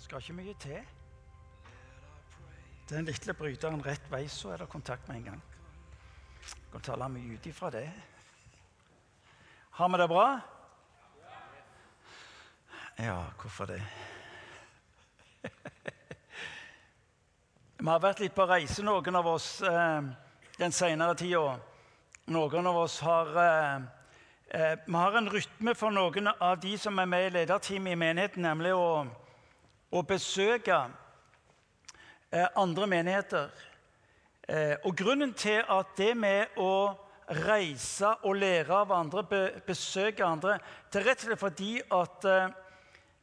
Skal ikke mye til. Den lille bryteren rett vei, så er det kontakt med en gang. Jeg kan tale mye ut ifra det. Har vi det bra? Ja, hvorfor det? vi har vært litt på reise, noen av oss, eh, den senere tida. Noen av oss har eh, eh, Vi har en rytme for noen av de som er med i lederteamet i menigheten, nemlig å, å besøke eh, andre menigheter. Eh, og Grunnen til at det med å reise og lære av andre, besøke andre, det er rett og slett fordi at eh,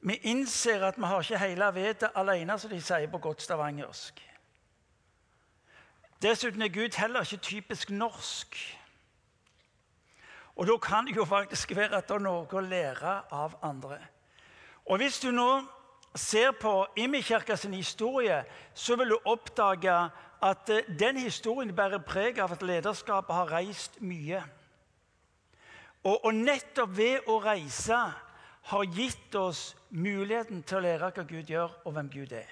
vi innser at vi har ikke hele vettet alene, som de sier på godt stavangersk. Dessuten er Gud heller ikke typisk norsk. Og da kan det jo faktisk være at det er noe å lære av andre. Og hvis du nå ser på Imekirka sin historie, så vil du oppdage at eh, den historien bærer preg av at lederskapet har reist mye. Og, og nettopp ved å reise har gitt oss muligheten til å lære hva Gud gjør, og hvem Gud er.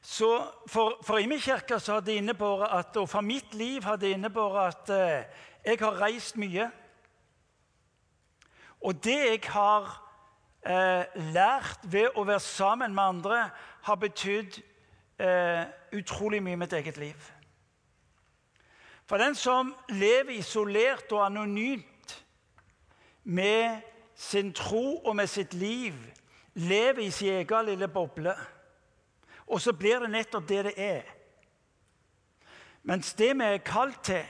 Så For, for i min så har det innebåret at, og for mitt liv har det innebåret at eh, jeg har reist mye. Og det jeg har eh, lært ved å være sammen med andre, har betydd eh, utrolig mye i mitt eget liv. For den som lever isolert og anonymt med sin tro og med sitt liv, lever i sin egen lille boble. Og så blir det nettopp det det er. Mens det vi er kalt til,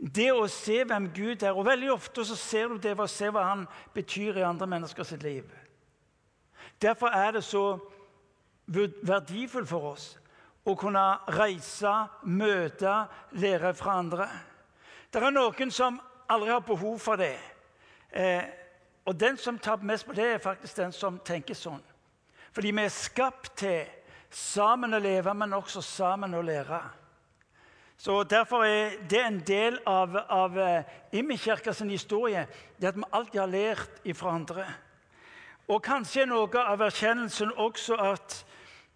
det å se hvem Gud er Og veldig ofte så ser du det ved å se hva han betyr i andre mennesker sitt liv. Derfor er det så verdifullt for oss å kunne reise, møte, lære fra andre. Det er noen som aldri har behov for det. Eh, og den som tar mest på det, er faktisk den som tenker sånn. Fordi vi er skapt til sammen å leve, men også sammen å lære. Så Derfor er det en del av, av eh, sin historie det at vi alltid har lært ifra andre. Og kanskje noe av erkjennelsen også at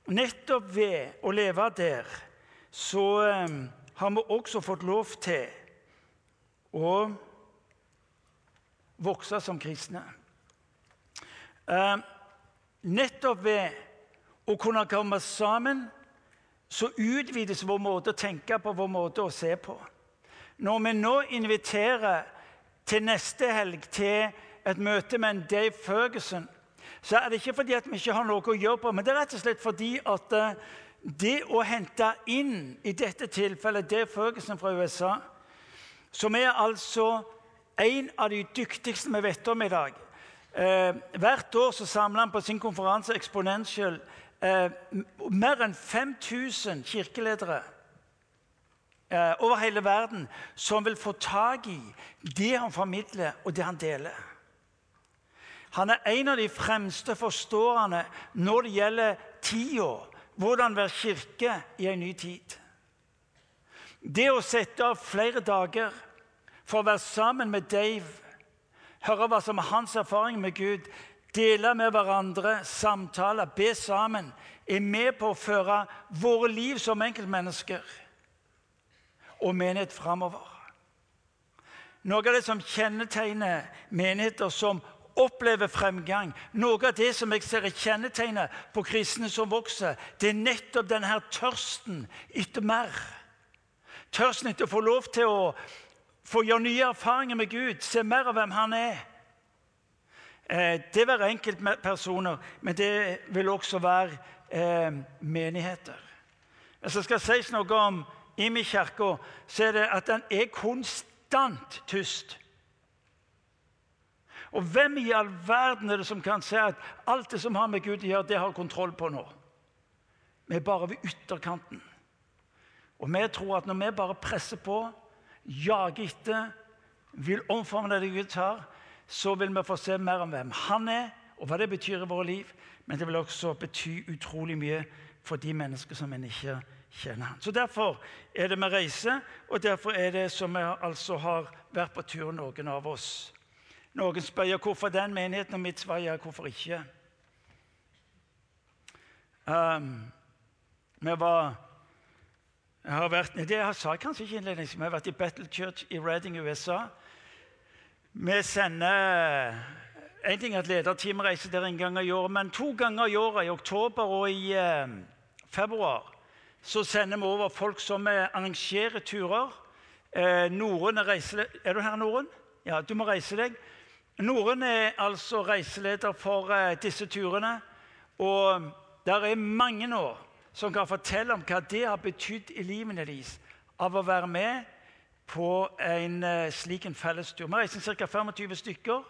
nettopp ved å leve der, så um, har vi også fått lov til å vokse som kristne. Uh, nettopp ved å kunne komme sammen så utvides vår måte å tenke på, vår måte å se på. Når vi nå inviterer til neste helg til et møte med en Dave Ferguson, så er det ikke fordi at vi ikke har noe å gjøre på, men det er rett og slett fordi at eh, det å hente inn i dette tilfellet Dave Ferguson fra USA, som er altså en av de dyktigste vi vet om i dag eh, Hvert år så samler han på sin konferanse Exponential eh, mer enn 5000 kirkeledere eh, over hele verden som vil få tak i det han formidler, og det han deler. Han er en av de fremste forståerne når det gjelder tida, hvordan være kirke i en ny tid. Det å sette av flere dager for å være sammen med Dave, høre hva som er hans erfaring med Gud, dele med hverandre, samtale, be sammen, er med på å føre våre liv som enkeltmennesker og menighet framover. Noe av det som kjennetegner menigheter som opplever fremgang, noe av det som jeg ser er kjennetegnet på kristne som vokser, det er nettopp denne tørsten etter mer. Tørsten etter å få lov til å få gjøre nye erfaringer med Gud, se mer av hvem han er. Eh, det være enkeltpersoner, men det vil også være eh, menigheter. Hvis det skal sies noe om Imi kirke, så er det at den er konstant tyst. Og hvem i all verden er det som kan si at alt det som har med Gud å gjøre, det har kontroll på nå? Vi er bare ved ytterkanten. Og vi tror at når vi bare presser på, jager etter, vil omfavne det Gud har, så vil vi få se mer om hvem han er, og hva det betyr i våre liv. Men det vil også bety utrolig mye for de mennesker som en ikke kjenner. Så Derfor er det vi reiser, og derfor er det som vi altså har vært på tur, noen av oss. Noen spør hvorfor den menigheten, og mitt svar er hvorfor ikke. Um, vi var jeg har vært, Det jeg sa kanskje ikke innledningsvis, vi har vært i Battle Church i Reading, USA. Vi sender En ting at lederteamet reiser der en gang i året, men to ganger i året, i oktober og i eh, februar, så sender vi over folk som arrangerer turer. Eh, er reiseleder Er du her, Norun? Ja, du må reise deg. Norun er altså reiseleder for eh, disse turene. Og det er mange nå som kan fortelle om hva det har betydd i livene deres av å være med på en uh, slik en fellestur. Vi reiser ca. 25 stykker.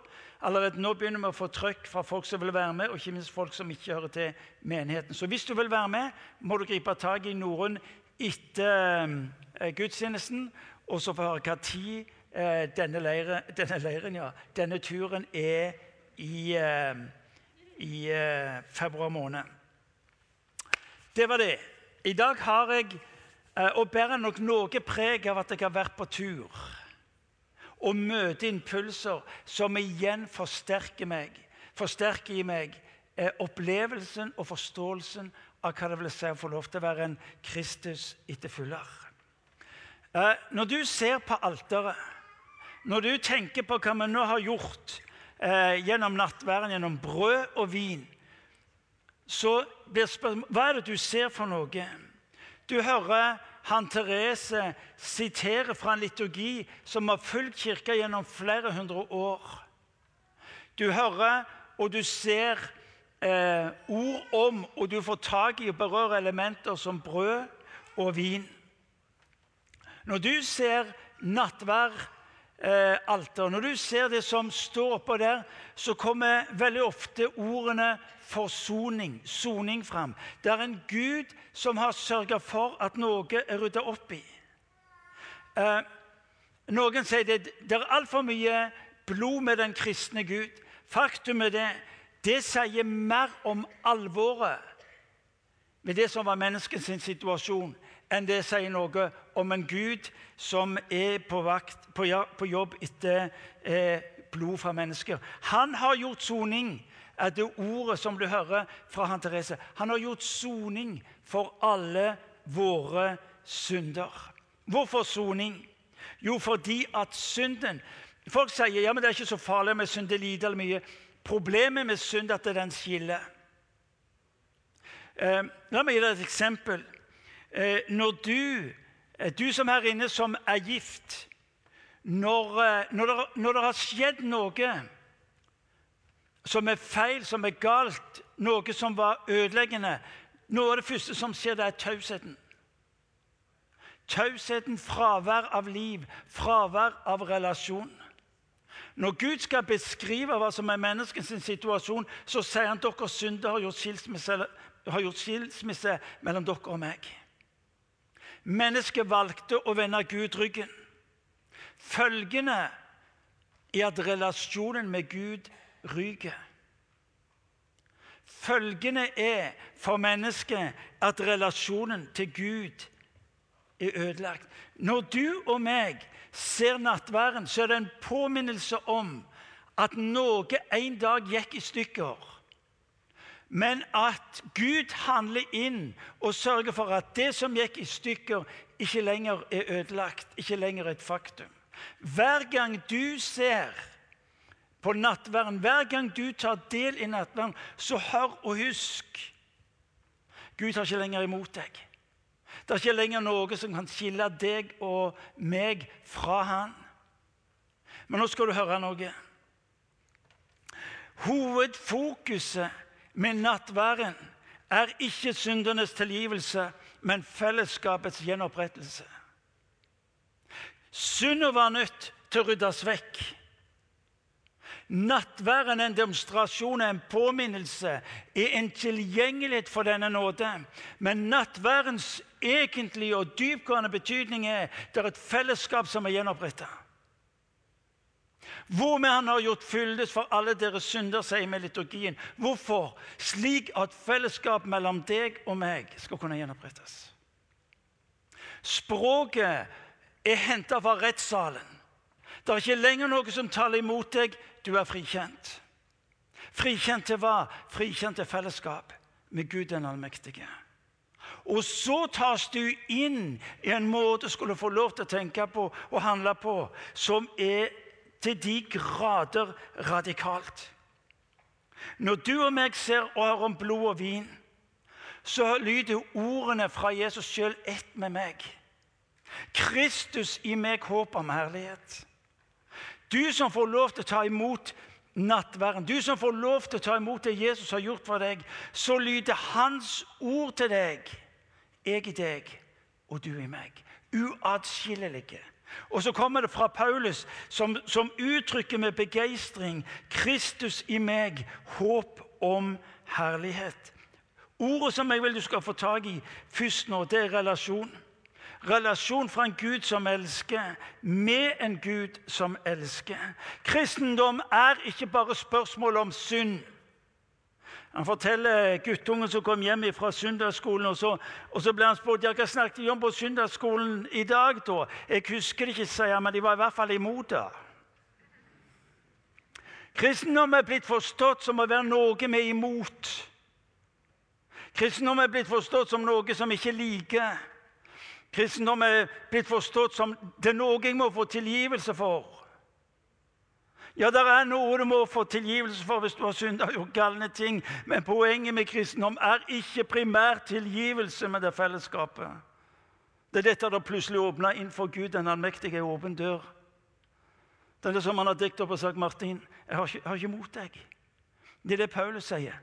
Allerede nå begynner vi å få trøkk fra folk som vil være med, og ikke minst folk som ikke hører til menigheten. Så hvis du vil være med, må du gripe tak i Norun etter uh, gudstjenesten, og så få høre hva tid uh, denne, leire, denne, leiren, ja, denne turen er i, i februar måned. Det var det. I dag har jeg eh, og bærer nok noe preg av at jeg har vært på tur og møter impulser som igjen forsterker meg, forsterker i meg eh, opplevelsen og forståelsen av hva det vil si å få lov til å være en Kristus-etterfølger. Eh, når du ser på alteret, når du tenker på hva vi nå har gjort gjennom nattverden, gjennom brød og vin, så blir spørsmålet Hva er det du ser for noe? Du hører han Therese sitere fra en liturgi som har fulgt kirka gjennom flere hundre år. Du hører og du ser eh, ord om, og du får tak i og berører elementer som brød og vin. Når du ser nattvær eh, alter. Når du ser det som står oppå der, så kommer veldig ofte ordene forsoning, soning fram. Det er en Gud som har sørga for at noe er rydda opp i. Eh, noen sier det, det er altfor mye blod med den kristne Gud. Faktum er det det sier mer om alvoret med det som var menneskets situasjon, enn det sier noe om en Gud som er på, vakt, på, jobb etter eh, blod fra mennesker. Han har gjort soning, er det ordet som du hører fra han Therese. Han har gjort soning for alle våre synder. Hvorfor soning? Jo, fordi at synden Folk sier ja, men det er ikke så farlig med synd. det lider eller mye. Problemet med synd er at den skiller. Eh, la meg gi deg et eksempel. Eh, når du, du som er inne som er gift Når, eh, når, det, når det har skjedd noe som er feil, som er galt, noe som var ødeleggende Noe av det første som skjer, det er tausheten. Tausheten, fravær av liv, fravær av relasjon. Når Gud skal beskrive hva som er menneskets situasjon, så sier han at deres synder har gjort skilsmisse, har gjort skilsmisse mellom dere og meg. Mennesket valgte å vende Gud ryggen. Følgende er at relasjonen med Gud ryker. Følgende er for mennesket at relasjonen til Gud er ødelagt. Når du og meg ser nattværen, så er det en påminnelse om at noe en dag gikk i stykker. Men at Gud handler inn og sørger for at det som gikk i stykker, ikke lenger er ødelagt, ikke lenger et faktum. Hver gang du ser på nattverden, hver gang du tar del i nattverden, så hør og husk Gud har ikke lenger imot deg. Det er ikke lenger noe som kan skille deg og meg fra Han. Men nå skal du høre noe. Hovedfokuset med nattværen er ikke syndernes tilgivelse, men fellesskapets gjenopprettelse. Syndet var nødt til å ryddes vekk. Nattværen er en demonstrasjon, en påminnelse, er en tilgjengelighet for denne nåde. Men nattværens egentlige og dypgående betydning er det er et fellesskap som er gjenoppretta. Hvormed han har gjort fyldes for alle deres synder, sier med liturgien. Hvorfor? Slik at fellesskap mellom deg og meg skal kunne gjenopprettes. Språket er henta fra rettssalen. Det er ikke lenger noe som taler imot deg. Du er frikjent. Frikjent til hva? Frikjent til fellesskap med Gud den allmektige. Og så tas du inn i en måte skulle få lov til å tenke på og handle på som er til de grader radikalt. Når du og meg ser og hører om blod og vin, så lyder ordene fra Jesus sjøl ett med meg. Kristus i meg, håp om herlighet. Du som får lov til å ta imot nattverden, du som får lov til å ta imot det Jesus har gjort for deg, så lyder Hans ord til deg jeg i deg og du i meg. Uatskillelige. Og så kommer det fra Paulus, som, som uttrykker med begeistring Kristus i meg, håp om herlighet. Ordet som jeg vil du skal få tak i først nå, det er relasjon. Relasjon fra en Gud som elsker, med en Gud som elsker. Kristendom er ikke bare spørsmål om synd. Han forteller guttungen som kom hjem fra søndagsskolen, og så, og så ble han spurt ja, hva snakket de om på søndagsskolen i dag. da? Jeg husker ikke, sier han, men de var i hvert fall imot det. Kristendom er blitt forstått som å være noe vi er imot. Kristendom er blitt forstått som noe som ikke liker. Kristendom er blitt forstått som det er noe jeg må få tilgivelse for. Ja, det er noe du må få tilgivelse for hvis du har synda og gjort galne ting. Men poenget med kristendom er ikke primært tilgivelse, men det fellesskapet. Det er dette det plutselig åpna inn for Gud, den allmektige, åpen dør. Det er det som han har dekt opp og sagt, 'Martin, jeg har ikke, jeg har ikke mot deg.' Det er det Paulus sier.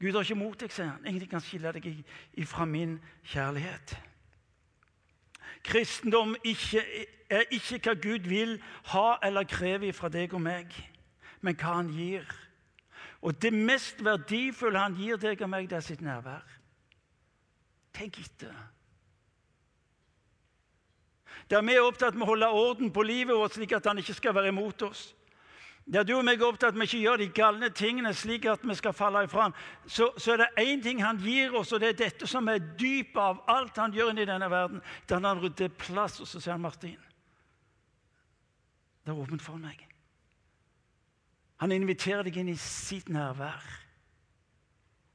Gud har ikke mot deg, sier han. Ingenting kan skille deg ifra min kjærlighet. Kristendom ikke, er ikke hva Gud vil ha eller kreve fra deg og meg, men hva han gir. Og det mest verdifulle han gir deg og meg, det er sitt nærvær. Tenk etter. Der vi er opptatt med å holde orden på livet vårt slik at han ikke skal være imot oss. Der du og meg er opptatt med ikke gjør de galne tingene slik at vi skal falle ifra ham, så, så, er det én ting han gir oss, og det er dette som er dypet av alt han gjør i denne verden. Da han rydder plass, og så sier han Martin Det er åpent for meg. Han inviterer deg inn i sitt nærvær.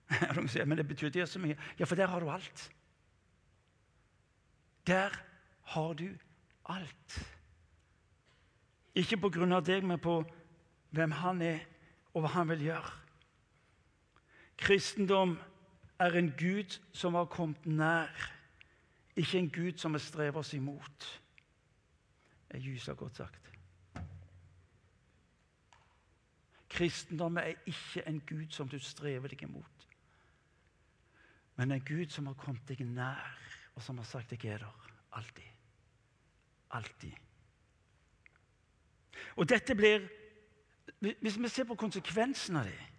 Men det betyr ikke så mye. Ja, for der har du alt. Der har du alt. Ikke på grunn av deg, men på hvem han er, og hva han vil gjøre. Kristendom er en Gud som har kommet nær, ikke en Gud som vi strever oss imot. Det er gysa godt sagt. Kristendom er ikke en Gud som du strever deg imot, men en Gud som har kommet deg nær, og som har sagt 'jeg er der alltid'. Alltid. Og dette blir hvis vi ser på konsekvensen av det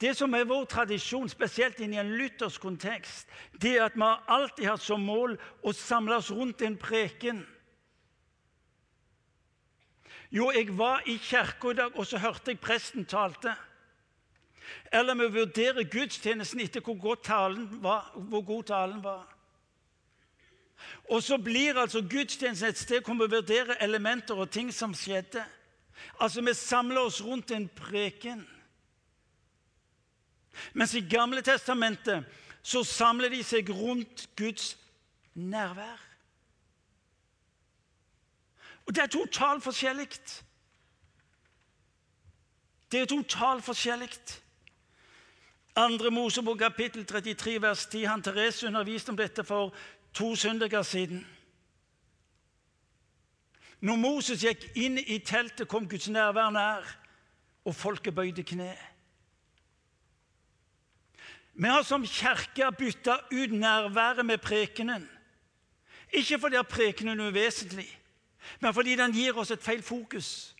Det som er vår tradisjon, spesielt inn i en luthersk kontekst, det er at vi alltid har som mål å samle oss rundt en preken. Jo, jeg var i kirka i dag, og så hørte jeg presten talte. Eller vi vurderer gudstjenesten etter hvor, talen var, god talen var. Og så blir altså gudstjenesten et sted hvor vi vurderer elementer og ting som skjedde. Altså, vi samler oss rundt en preken. Mens i Gamle testamentet så samler de seg rundt Guds nærvær. Og det er totalt forskjellig. Det er totalt forskjellig. Andre Mosebok kapittel 33 vers 10. Han Therese underviste om dette for to søndager siden. Når Moses gikk inn i teltet, kom Guds nærvær nær, og folket bøyde kne. Vi har som kirke bytta ut nærværet med prekenen. Ikke fordi prekenen er uvesentlig, men fordi den gir oss et feil fokus.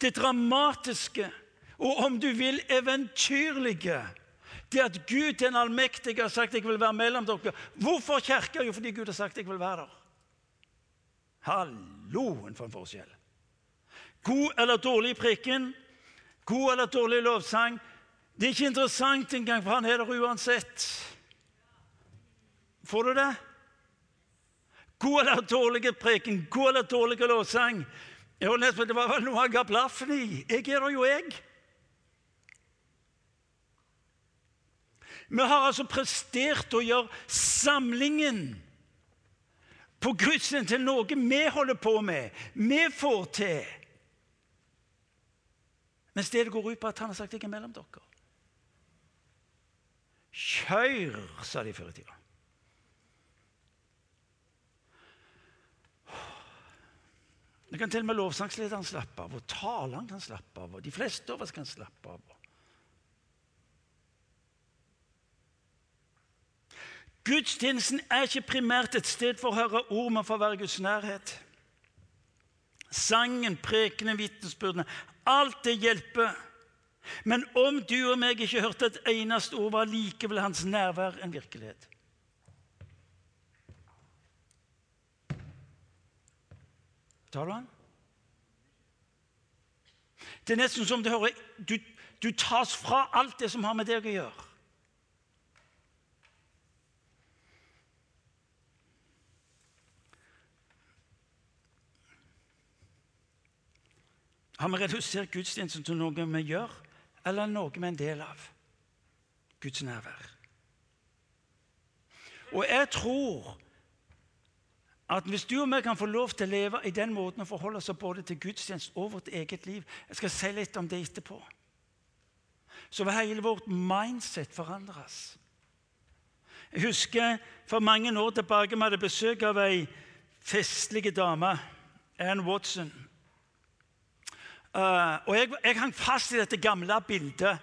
Det dramatiske og om du vil eventyrlige det at Gud den allmektige har sagt 'jeg vil være mellom dere'. Hvorfor kirke? Jo, fordi Gud har sagt 'jeg vil være der'. Halloen for en forskjell. God eller dårlig prikken, god eller dårlig lovsang Det er ikke interessant engang, for han er der uansett. Får du det? God eller dårlig preken, god eller dårlig lovsang. Det var vel noe han ga blaffen i. Jeg er der jo, jeg. Vi har altså prestert å gjøre samlingen på gudstjenesten til noe vi holder på med, vi får til. Mens det går ut på at han har sagt 'jeg er mellom dere'. Kjør, sa de før i tida. Det kan til og med lovsangslederen slappe av, og taleren kan slappe av, og de fleste av oss kan slappe av. Gudstjenesten er ikke primært et sted for å høre ord, men for å være Guds nærhet. Sangen, prekenen, vitnesbyrdene alt det hjelper. Men om du og meg ikke hørte et eneste ord, var likevel hans nærvær en virkelighet. Tar du han? Det er nesten som du hører du, du tas fra alt det som har med deg å gjøre. Har vi redusert gudstjenesten til noe vi gjør, eller noe vi er en del av? Guds nærvær. Og jeg tror at hvis du og vi kan få lov til å leve i den måten å forholde oss både til gudstjeneste og vårt eget liv Jeg skal si litt om det etterpå. Så vil hele vårt mindset forandres. Jeg husker for mange år tilbake vi hadde besøk av ei festlig dame, Ann Watson. Uh, og jeg, jeg, hang fast i dette gamle bildet.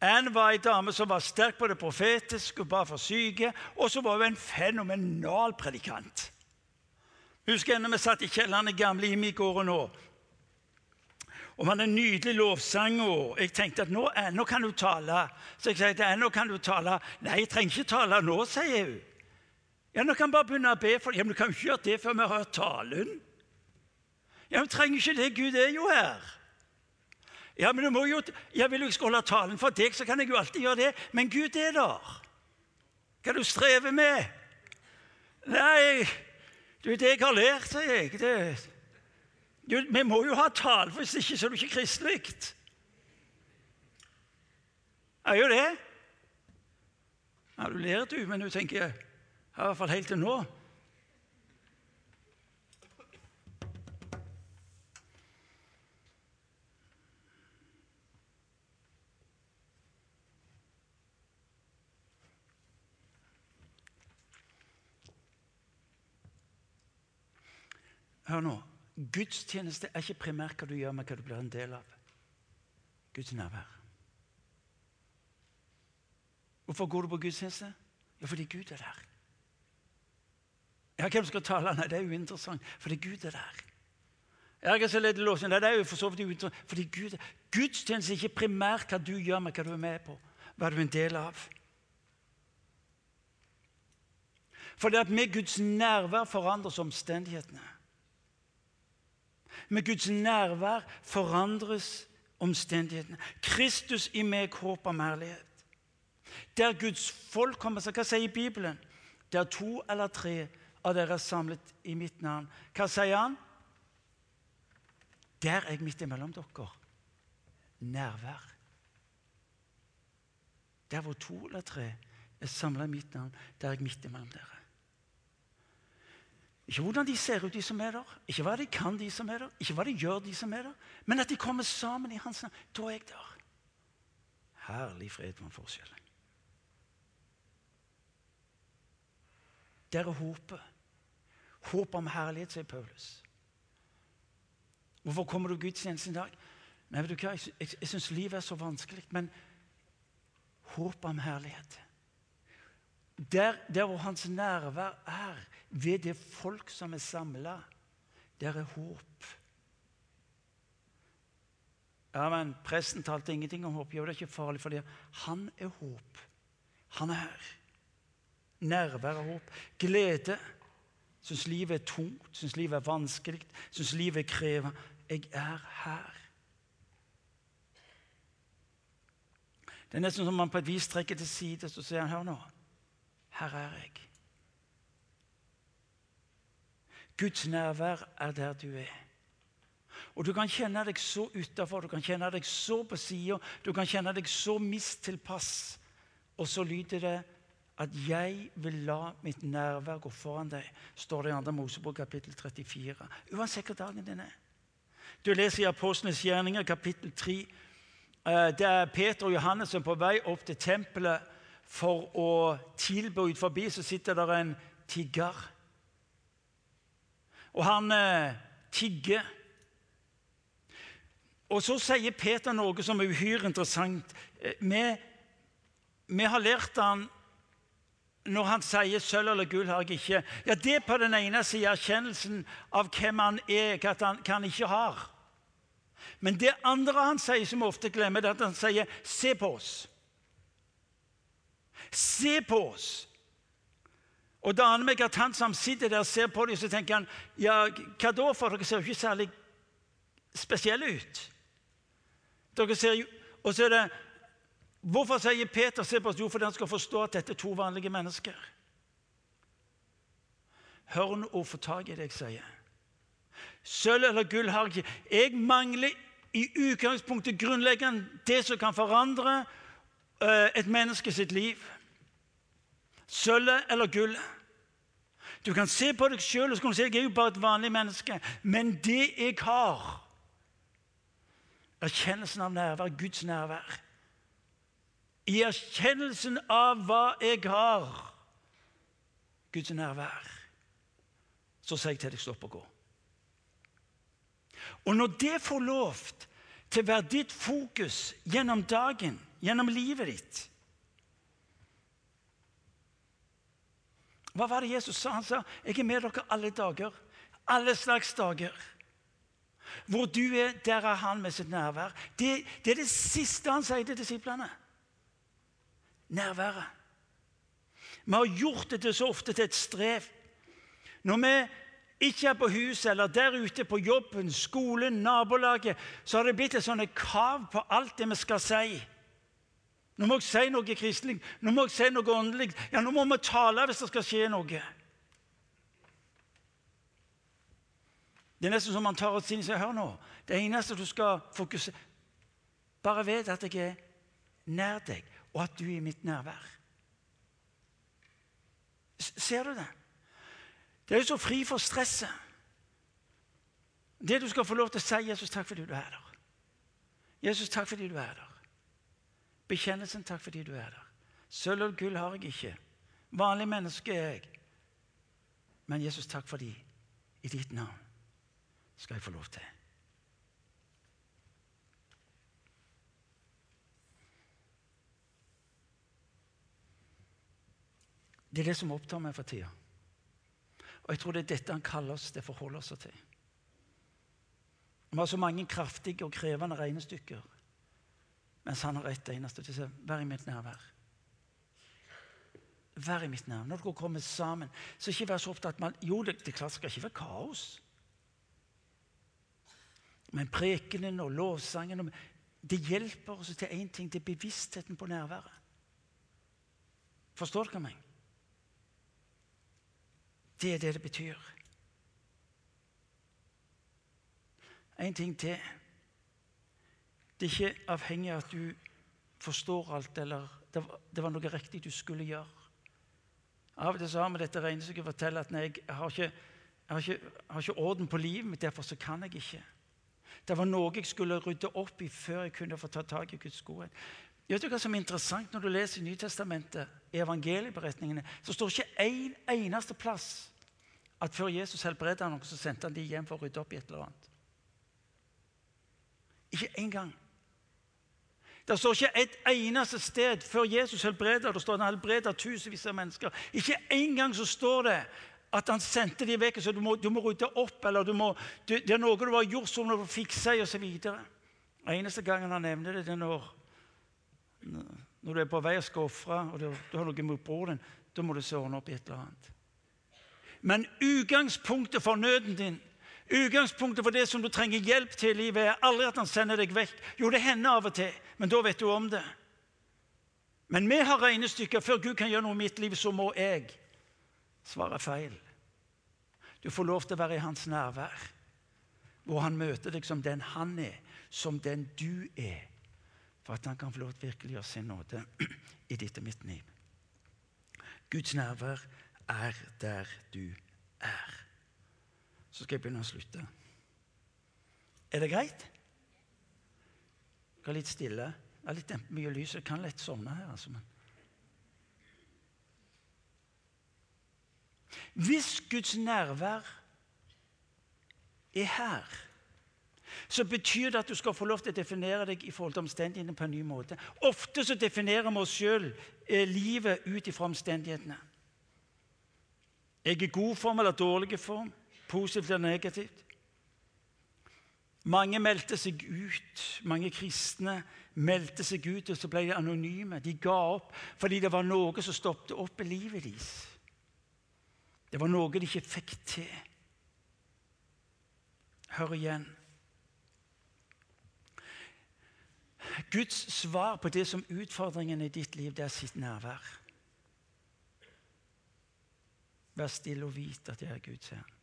Anne var ei dame som var sterk på det profetiske og ba for syke. Og så var hun en fenomenal predikant. Husker jeg når vi satt i kjelleren i gamle Imi-gården nå. Og vi hadde en nydelig lovsang. og Jeg tenkte at nå, nå kan du tale. Så jeg sa til nå kan du tale. Nei, jeg trenger ikke tale nå, sier hun. Ja, Nå kan jeg bare begynne å be for Ja, Men du kan jo ikke gjøre det før vi har hørt talen. Ja, men trenger ikke det. Gud er jo her. Ja, men du må jo, Jeg vil jo ikke holde talen for deg, så kan jeg jo alltid gjøre det. Men Gud er der. Hva du strever med? Nei, du, det jeg har lært, sier jeg det, du, Vi må jo ha tale, for hvis ikke så er du ikke kristelig. Er jo det. Ja, du ler, du, men du tenker i hvert fall helt til nå Hør nå. Gudstjeneste er ikke primært hva du gjør, men hva du blir en del av. Guds nærvær. Hvorfor går du på gudstjeneste? Ja, fordi Gud er der. Ja, Hvem skal tale? Nei, det er uinteressant, fordi Gud er der. Jeg er så ledd låsen. Det er jo for så vidt uinteressant, fordi Gud, er Gudstjeneste er ikke primært hva du gjør, men hva du er med på. Hva du er en del av. For det at med Guds nærvær forandres omstendighetene. Med Guds nærvær forandres omstendighetene. Kristus i meg, håp om herlighet. Der Guds folk kommer seg Hva sier Bibelen? Der to eller tre av dere er samlet i mitt navn. Hva sier han? Der er jeg midt imellom dere. Nærvær. Der hvor to eller tre er samla i mitt navn, der er jeg midt imellom dere. Ikke hvordan de ser ut, de som er der, ikke hva de kan, de som er der, ikke hva de gjør, de som er der, men at de kommer sammen i hans navn. Da er jeg der. Herlig fred for en forskjell. Der er håpet. Håpet om herlighet, sier Paulus. Hvorfor kommer du gudstjenesten i dag? Nei, vet du hva? Jeg, jeg, jeg syns livet er så vanskelig, men håpet om herlighet. Der, der hvor hans nærvær er, ved det folk som er samla, der er håp. Ja, men Presten talte ingenting om håp. Jo, det er ikke farlig, for han er håp. Han er her. Nærvær av håp. Glede. Syns livet er tungt, syns livet er vanskelig, syns livet er krevende. Jeg er her. Det er nesten som man på et vis trekker til side og sier hør nå, her er jeg. Guds nærvær er der du er. Og Du kan kjenne deg så utafor, du kan kjenne deg så på sida, du kan kjenne deg så mistilpass Og så lyder det at 'jeg vil la mitt nærvær gå foran deg', står det i 2. Mosebok kapittel 34. Uansett hva dagen din er. Du leser i Apostlenes gjerninger kapittel 3. Eh, det er Peter og Johannes som er på vei opp til tempelet for å tilbe. Ut forbi så sitter der en tigger. Og han eh, tigger. Og så sier Peter noe som er uhyre interessant. Eh, vi, vi har lært han når han sier 'sølv eller gull har jeg ikke'. Ja, Det er på den ene siden erkjennelsen av hvem han er, hva han, hva han ikke har. Men det andre han sier, som ofte glemmer, det er at han sier 'se på oss'. Se på oss. Og det aner meg at han som sitter der og ser på dem, så tenker han ja, hva da, for dere ser jo ikke særlig spesielle ut. Dere ser jo, Og så er det Hvorfor sier Peter se på oss? Jo, fordi han skal forstå at dette er to vanlige mennesker. Hør nå og få tak i det jeg sier. Sølv eller gull har jeg ikke. Jeg mangler i utgangspunktet grunnleggende det som kan forandre uh, et menneske sitt liv. Sølvet eller gullet. Du kan se på deg sjøl og så kan du si jeg er jo bare et vanlig menneske. Men det jeg har, erkjennelsen av nærvær, Guds nærvær i erkjennelsen av hva jeg har, Guds nærvær, så sier jeg til deg stopp og gå. Og når det får lov til å være ditt fokus gjennom dagen, gjennom livet ditt Hva var det Jesus sa? Han sa, 'Jeg er med dere alle dager.' Alle slags dager. Hvor du er, der er han med sitt nærvær. Det, det er det siste han sier til disiplene nærværet. Vi har gjort det så ofte til et strev. Når vi ikke er på huset eller der ute på jobben, skolen, nabolaget, så har det blitt et sånt krav på alt det vi skal si. Nå må jeg si noe kristelig, nå må jeg si noe åndelig. Ja, nå må vi tale hvis det skal skje noe. Det er nesten som man tar oss inn og sier hør nå, det eneste du skal fokusere Bare vet at jeg er nær deg og at du er i mitt nærvær. Ser du det? Det er jo så fri for stresset. Det du skal få lov til å si, 'Jesus, takk fordi du er der'. Jesus, takk fordi du er der. Bekjennelsen, takk fordi du er der. Sølv og gull har jeg ikke. Vanlig menneske er jeg. Men Jesus, takk fordi i ditt navn skal jeg få lov til. Det er det som opptar meg for tida. Og jeg tror det er dette han kaller oss til å forholde oss til. Vi har så mange kraftige og krevende regnestykker, mens han har ett eneste til seg. vær i mitt nærvær. Vær i mitt nærvær. Når dere kommer sammen, så ikke vær så opptatt med Jo, det, det klart skal ikke være kaos. Men prekenen og lovsangen det hjelper oss til én ting. Det er bevisstheten på nærværet. Forstår dere meg? Det er det det betyr. En ting til. Det er ikke avhengig av at du forstår alt, eller det det var noe riktig du skulle gjøre. Av og til så har vi dette regnestykket forteller at nei, jeg, har ikke, jeg, har ikke, har ikke orden på livet mitt, derfor så kan jeg ikke. Det var noe jeg skulle rydde opp i før jeg kunne få ta tak i Guds godhet. Vet du hva som er interessant Når du leser Nytestamentet, i evangelieberetningene, så står det ikke en eneste plass at før Jesus helbredet noen, så sendte han de hjem for å rydde opp i et eller annet. Ikke én gang. Det står ikke et eneste sted før Jesus helbreder. det står han helbreder tusenvis av mennesker. Ikke engang så står det at han sendte dem vekk. så du må, du må rydde opp, eller må, det er noe du har gjort som du må fikse, osv. Eneste gangen han nevner det, det er når når du er på vei og skal ofre, og du, du har noe mot broren din, da må du se ordne opp i et eller annet. Men utgangspunktet for nøden din, utgangspunktet for det som du trenger hjelp til i livet, er aldri at han sender deg vekk. Jo, det hender av og til, men da vet du om det. Men vi har regnestykker. Før Gud kan gjøre noe i mitt liv, så må jeg svare feil. Du får lov til å være i hans nærvær, hvor han møter deg som den han er, som den du er for at han kan få lov til å virkelig gjøre sin nåde i ditt og mitt liv. Guds nærvær er der du er. Så skal jeg begynne å slutte. Er det greit? Gå litt stille. Det er litt mye lys. Jeg kan lett sovne her. altså. Hvis Guds nærvær er her så betyr det at du skal få lov til å definere deg i forhold til omstendighetene på en ny måte. Ofte så definerer vi oss sjøl eh, livet ut ifra omstendighetene. Jeg er i god form eller dårlig form, positivt eller negativt. Mange meldte seg ut. Mange kristne meldte seg ut, og så ble de anonyme. De ga opp fordi det var noe som stoppet opp i livet deres. Det var noe de ikke fikk til. Hør igjen. Guds svar på det som utfordringen i ditt liv, det er sitt nærvær. Vær stille og vite at jeg er Guds herre.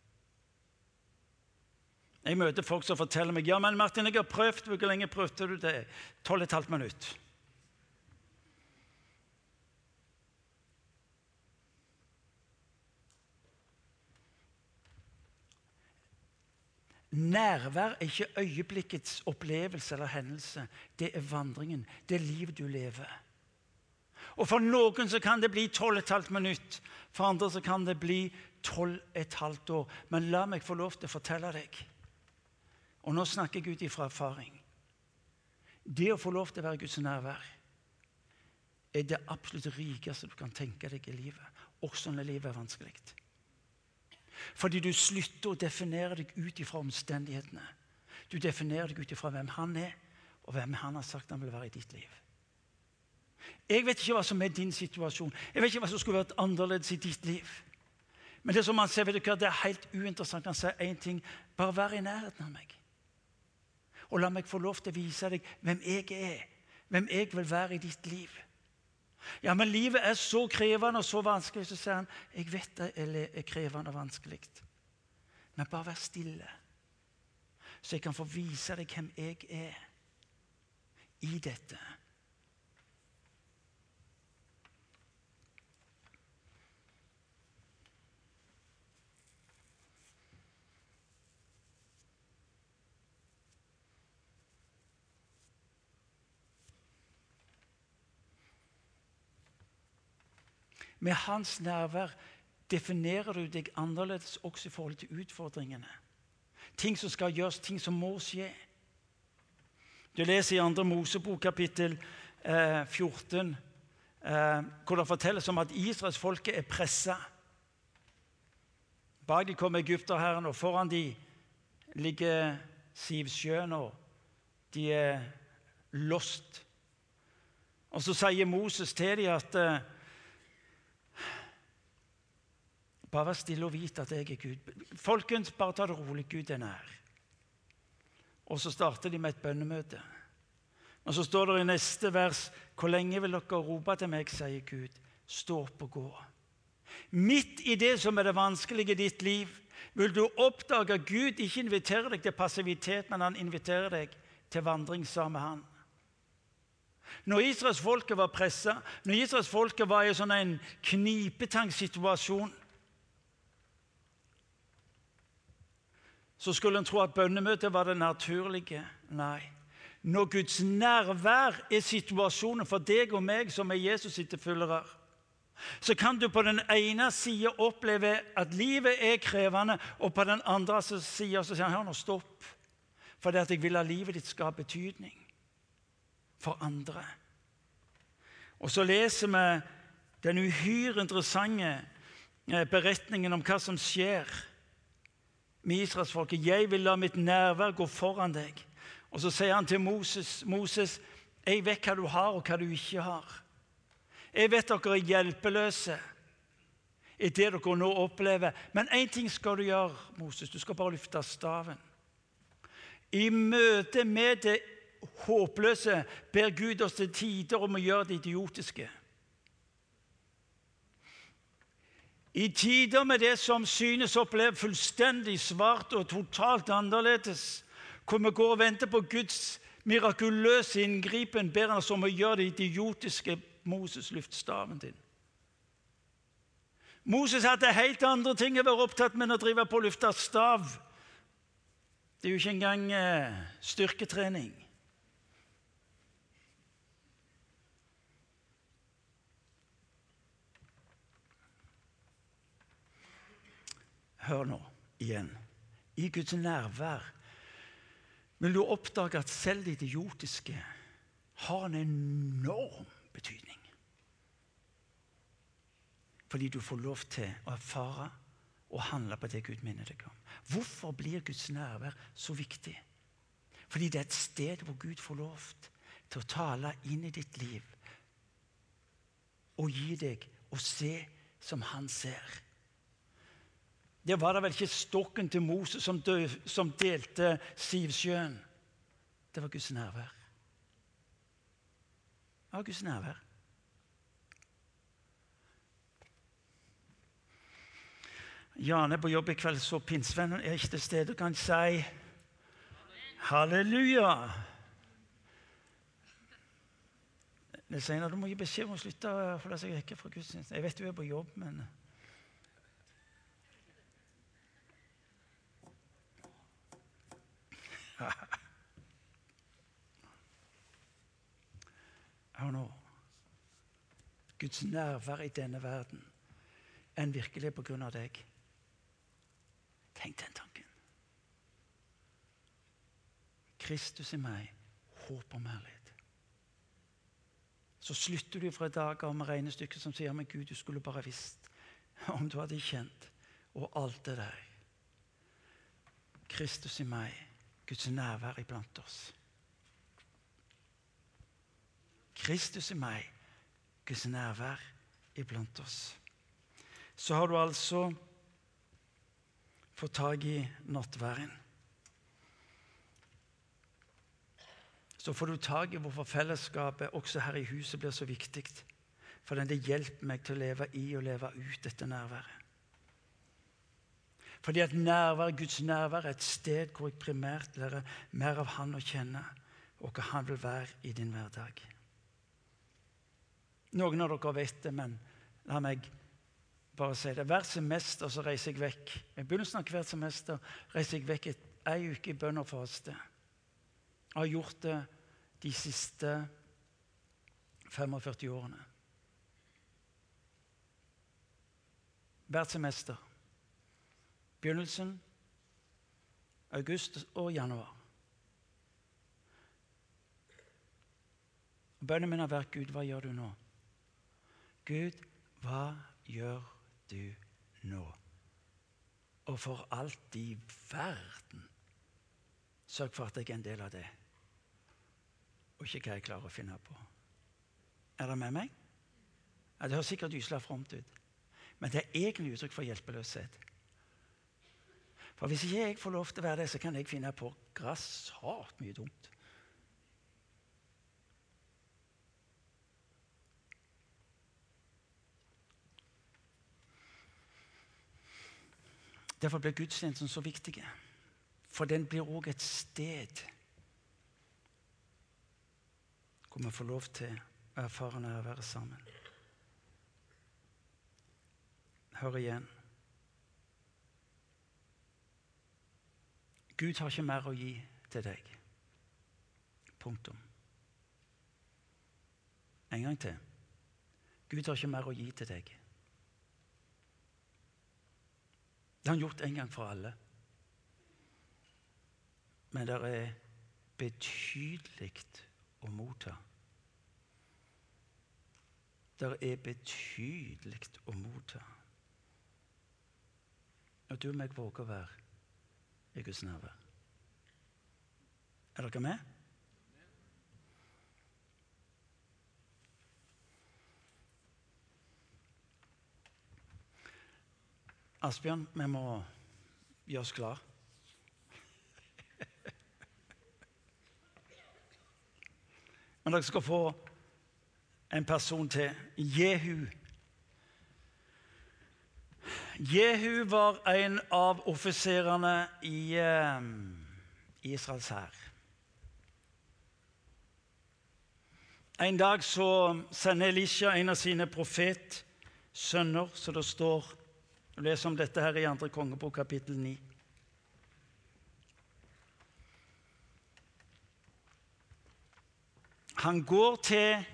Jeg møter folk som forteller meg ja, men Martin, jeg har prøvd. Hvor lenge prøvde du det? Tolv og et halvt minutt. Nærvær er ikke øyeblikkets opplevelse eller hendelse. Det er vandringen. Det er livet du lever. Og For noen så kan det bli 12,5 minutt. For andre så kan det bli 12,5 år. Men la meg få lov til å fortelle deg. Og nå snakker jeg ut ifra erfaring. Det å få lov til å være Guds nærvær er det absolutt rikeste du kan tenke deg i livet. Også når livet er vanskelig. Fordi du slutter å definere deg ut ifra omstendighetene. Du definerer deg ut ifra hvem han er, og hvem han har sagt han vil være i ditt liv. Jeg vet ikke hva som er din situasjon. Jeg vet ikke hva som skulle vært annerledes i ditt liv. Men det som han sier, vet du hva, det er helt uinteressant. Han sier én ting. Bare vær i nærheten av meg. Og la meg få lov til å vise deg hvem jeg er. Hvem jeg vil være i ditt liv. Ja, men livet er så krevende og så vanskelig. Så sier han, jeg vet det er krevende og vanskelig. Men bare vær stille, så jeg kan få vise deg hvem jeg er i dette. Med hans nærvær definerer du deg annerledes også i forhold til utfordringene. Ting som skal gjøres, ting som må skje. Du leser i 2. Mosebok kapittel eh, 14 eh, hvor det fortelles om at israelsfolket er pressa. Bak dem kommer egypterherren, og foran dem ligger Sivsjøen, og de er lost. Og Så sier Moses til dem at eh, Bare vær stille og vite at jeg er Gud. Folkens, bare ta det rolig. Gud er nær. Og så starter de med et bønnemøte. Og så står det i neste vers Hvor lenge vil dere rope til meg, sier Gud. Stå opp og gå. Midt i det som er det vanskelige i ditt liv, vil du oppdage at Gud ikke inviterer deg til passivitet, men han inviterer deg til vandring sammen med han. Når israelsfolket var pressa, når israelsfolket var i sånn en knipetangsituasjon, så skulle en tro at bønnemøtet var det naturlige. Nei. Når Guds nærvær er situasjonen for deg og meg som er Jesus' etterfølgere, så kan du på den ene sida oppleve at livet er krevende, og på den andre sida sier han nå, stopp. Fordi at jeg vil at livet ditt skal ha betydning for andre. Og så leser vi den uhyre interessante eh, beretningen om hva som skjer med israelsfolket. 'Jeg vil la mitt nærvær gå foran deg.' Og så sier han til Moses, 'Moses, jeg vet hva du har, og hva du ikke har.' 'Jeg vet dere er hjelpeløse i det dere nå opplever.' 'Men én ting skal du gjøre, Moses. Du skal bare løfte staven.' I møte med det håpløse ber Gud oss til tider om å gjøre det idiotiske. I tider med det som synes å oppleve fullstendig svart og totalt annerledes, hvor vi går og venter på Guds mirakuløse inngripen ber han oss om å gjøre det idiotiske Moses løfte staven din. Moses hadde helt andre ting å være opptatt med enn å drive på å løfte stav. Det er jo ikke engang eh, styrketrening. Hør nå igjen. I Guds nærvær vil du oppdage at selv det idiotiske har en enorm betydning. Fordi du får lov til å erfare og handle på det Gud minner deg om. Hvorfor blir Guds nærvær så viktig? Fordi det er et sted hvor Gud får lov til å tale inn i ditt liv og gi deg å se som han ser. Det var da vel ikke stokken til Moses som, dø, som delte Sivsjøen. Det var Guds nærvær. Det var Guds nærvær. Jan er på jobb i kveld, så pinnsvennen er ikke til stede og kan si halleluja. Det senere, Du må gi beskjed om å slutte å holde seg vekke fra gudstjenesten. Jeg vet du er på jobb, men Hør nå. Guds nærvær i denne verden er en virkelig på grunn av deg. Tenk den tanken. Kristus i meg, håp om herlighet. Så slutter du fra i dag av med regnestykket som sier men Gud, du skulle bare visst om du hadde kjent, og alt det der. Kristus i meg, Guds nærvær iblant oss. Kristus i meg, Guds nærvær iblant oss. Så har du altså fått tak i nattværen. Så får du tak i hvorfor fellesskapet også her i huset blir så viktig. For det hjelper meg til å leve i og leve ut dette nærværet. Fordi at nærvær, Guds nærvær er et sted hvor jeg primært lærer mer av Han å kjenne, og hva Han vil være i din hverdag. Noen av dere vet det, men la meg bare si det. Hvert semester så reiser jeg vekk. I begynnelsen av hvert semester reiser jeg vekk ei uke i bønn og faste. Jeg har gjort det de siste 45 årene. Hvert semester. Begynnelsen august og januar. Bønnen min har vært Gud, hva gjør du nå? Gud, hva gjør du nå? Og for alt i verden, sørg for at jeg er en del av det, og ikke hva jeg klarer å finne på. Er dere med meg? Ja, det høres sikkert ysla fromt ut, men det er egentlig uttrykk for hjelpeløshet. For hvis ikke jeg får lov til å være det, så kan jeg finne på grassat mye dumt. Derfor blir gudstjenesten så viktig. For den blir òg et sted hvor vi får lov til å erfare å være sammen. Hør igjen. Gud har ikke mer å gi til deg. Punktum. En gang til. Gud har ikke mer å gi til deg. Det har han gjort en gang for alle. Men det er betydelig å motta. Det er betydelig å motta. Og du og meg våger å være i Guds nærvær. Er dere med? Asbjørn, vi må gjøre oss klar. Men dere skal få en person til. Jehu. Jehu var en av offiserene i eh, Israels hær. En dag så sender Elisha en av sine profetsønner, så det står Du leser om dette her i 2. kongebok, kapittel 9. Han går til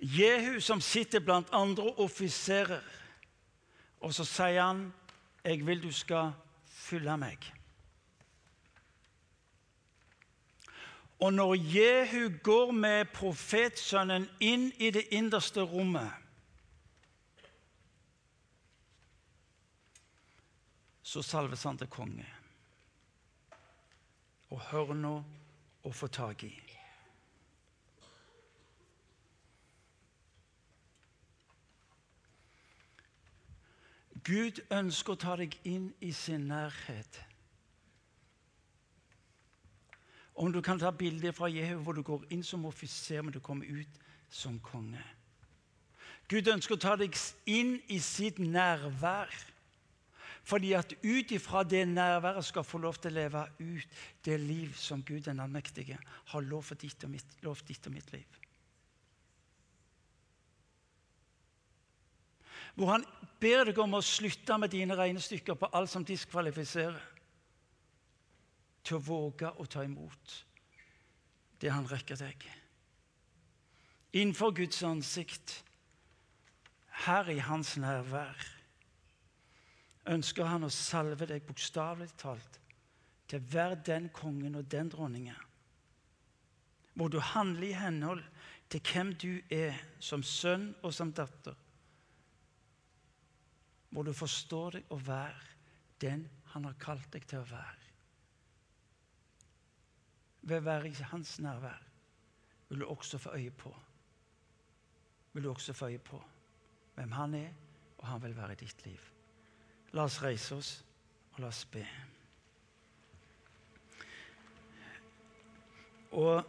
Jehu, som sitter blant andre offiserer, og så sier han, 'Jeg vil du skal følge meg'. Og når Jehu går med profetsønnen inn i det innerste rommet Så salves han til konge. Og hør nå å få tak i. Gud ønsker å ta deg inn i sin nærhet. Om du kan ta bilder fra Jehu hvor du går inn som offiser, men du kommer ut som konge. Gud ønsker å ta deg inn i sitt nærvær. Fordi at ut ifra det nærværet skal få lov til å leve ut det liv som Gud den allmektige har lovt ditt og mitt, lovt ditt og mitt liv. Hvor han ber deg om å slutte med dine regnestykker på alt som diskvalifiserer. Til å våge å ta imot det han rekker deg. Innenfor Guds ansikt, her i hans nærvær, ønsker han å salve deg bokstavelig talt til være den kongen og den dronningen. Hvor du handler i henhold til hvem du er som sønn og som datter hvor du forstå deg å være den han har kalt deg til å være. Ved å være i hans nærvær vil du også få øye på vil du også få øye på hvem han er, og han vil være i ditt liv. La oss reise oss, og la oss be. Og